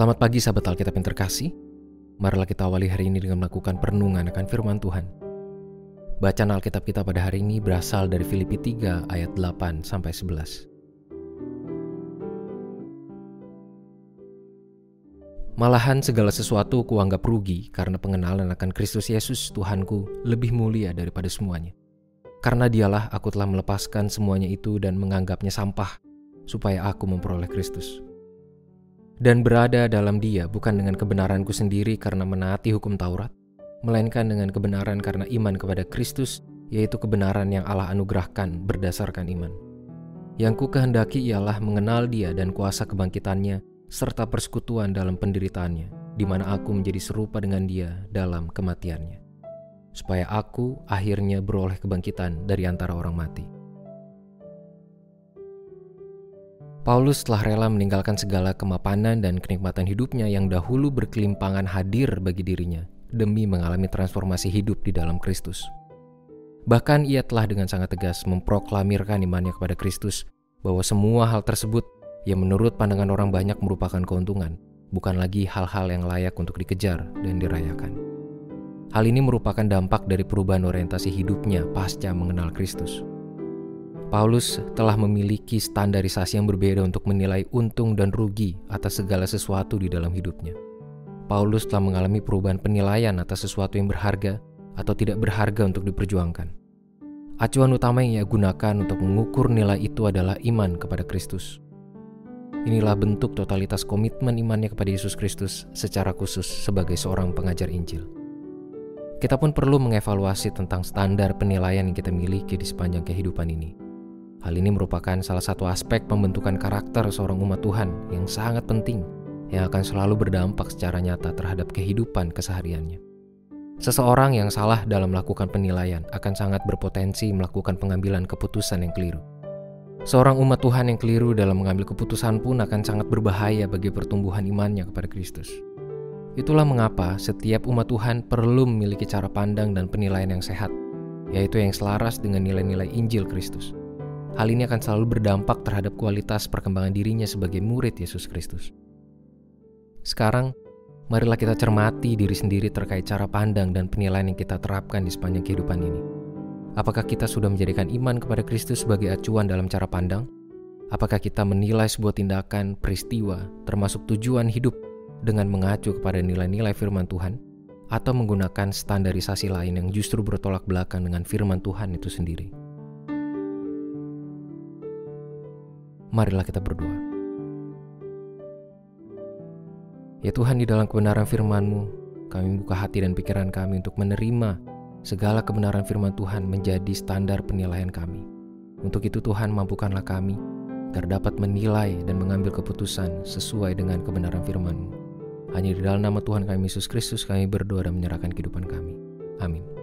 Selamat pagi sahabat Alkitab yang terkasih. Marilah kita awali hari ini dengan melakukan perenungan akan firman Tuhan. Bacaan Alkitab kita pada hari ini berasal dari Filipi 3 ayat 8 sampai 11. Malahan segala sesuatu kuanggap rugi karena pengenalan akan Kristus Yesus Tuhanku lebih mulia daripada semuanya. Karena dialah aku telah melepaskan semuanya itu dan menganggapnya sampah supaya aku memperoleh Kristus dan berada dalam dia bukan dengan kebenaranku sendiri karena menaati hukum Taurat, melainkan dengan kebenaran karena iman kepada Kristus, yaitu kebenaran yang Allah anugerahkan berdasarkan iman. Yang ku kehendaki ialah mengenal dia dan kuasa kebangkitannya, serta persekutuan dalam penderitaannya, di mana aku menjadi serupa dengan dia dalam kematiannya. Supaya aku akhirnya beroleh kebangkitan dari antara orang mati. Paulus telah rela meninggalkan segala kemapanan dan kenikmatan hidupnya yang dahulu berkelimpangan hadir bagi dirinya demi mengalami transformasi hidup di dalam Kristus. Bahkan ia telah dengan sangat tegas memproklamirkan imannya kepada Kristus bahwa semua hal tersebut yang menurut pandangan orang banyak merupakan keuntungan, bukan lagi hal-hal yang layak untuk dikejar dan dirayakan. Hal ini merupakan dampak dari perubahan orientasi hidupnya pasca mengenal Kristus. Paulus telah memiliki standarisasi yang berbeda untuk menilai untung dan rugi atas segala sesuatu di dalam hidupnya. Paulus telah mengalami perubahan penilaian atas sesuatu yang berharga atau tidak berharga untuk diperjuangkan. Acuan utama yang ia gunakan untuk mengukur nilai itu adalah iman kepada Kristus. Inilah bentuk totalitas komitmen imannya kepada Yesus Kristus secara khusus sebagai seorang pengajar Injil. Kita pun perlu mengevaluasi tentang standar penilaian yang kita miliki di sepanjang kehidupan ini Hal ini merupakan salah satu aspek pembentukan karakter seorang umat Tuhan yang sangat penting yang akan selalu berdampak secara nyata terhadap kehidupan kesehariannya. Seseorang yang salah dalam melakukan penilaian akan sangat berpotensi melakukan pengambilan keputusan yang keliru. Seorang umat Tuhan yang keliru dalam mengambil keputusan pun akan sangat berbahaya bagi pertumbuhan imannya kepada Kristus. Itulah mengapa setiap umat Tuhan perlu memiliki cara pandang dan penilaian yang sehat, yaitu yang selaras dengan nilai-nilai Injil Kristus. Hal ini akan selalu berdampak terhadap kualitas perkembangan dirinya sebagai murid Yesus Kristus. Sekarang, marilah kita cermati diri sendiri terkait cara pandang dan penilaian yang kita terapkan di sepanjang kehidupan ini. Apakah kita sudah menjadikan iman kepada Kristus sebagai acuan dalam cara pandang? Apakah kita menilai sebuah tindakan, peristiwa, termasuk tujuan hidup dengan mengacu kepada nilai-nilai firman Tuhan? Atau menggunakan standarisasi lain yang justru bertolak belakang dengan firman Tuhan itu sendiri? Marilah kita berdoa. Ya Tuhan, di dalam kebenaran firman-Mu, kami buka hati dan pikiran kami untuk menerima segala kebenaran firman Tuhan menjadi standar penilaian kami. Untuk itu Tuhan, mampukanlah kami agar dapat menilai dan mengambil keputusan sesuai dengan kebenaran firman-Mu. Hanya di dalam nama Tuhan kami Yesus Kristus kami berdoa dan menyerahkan kehidupan kami. Amin.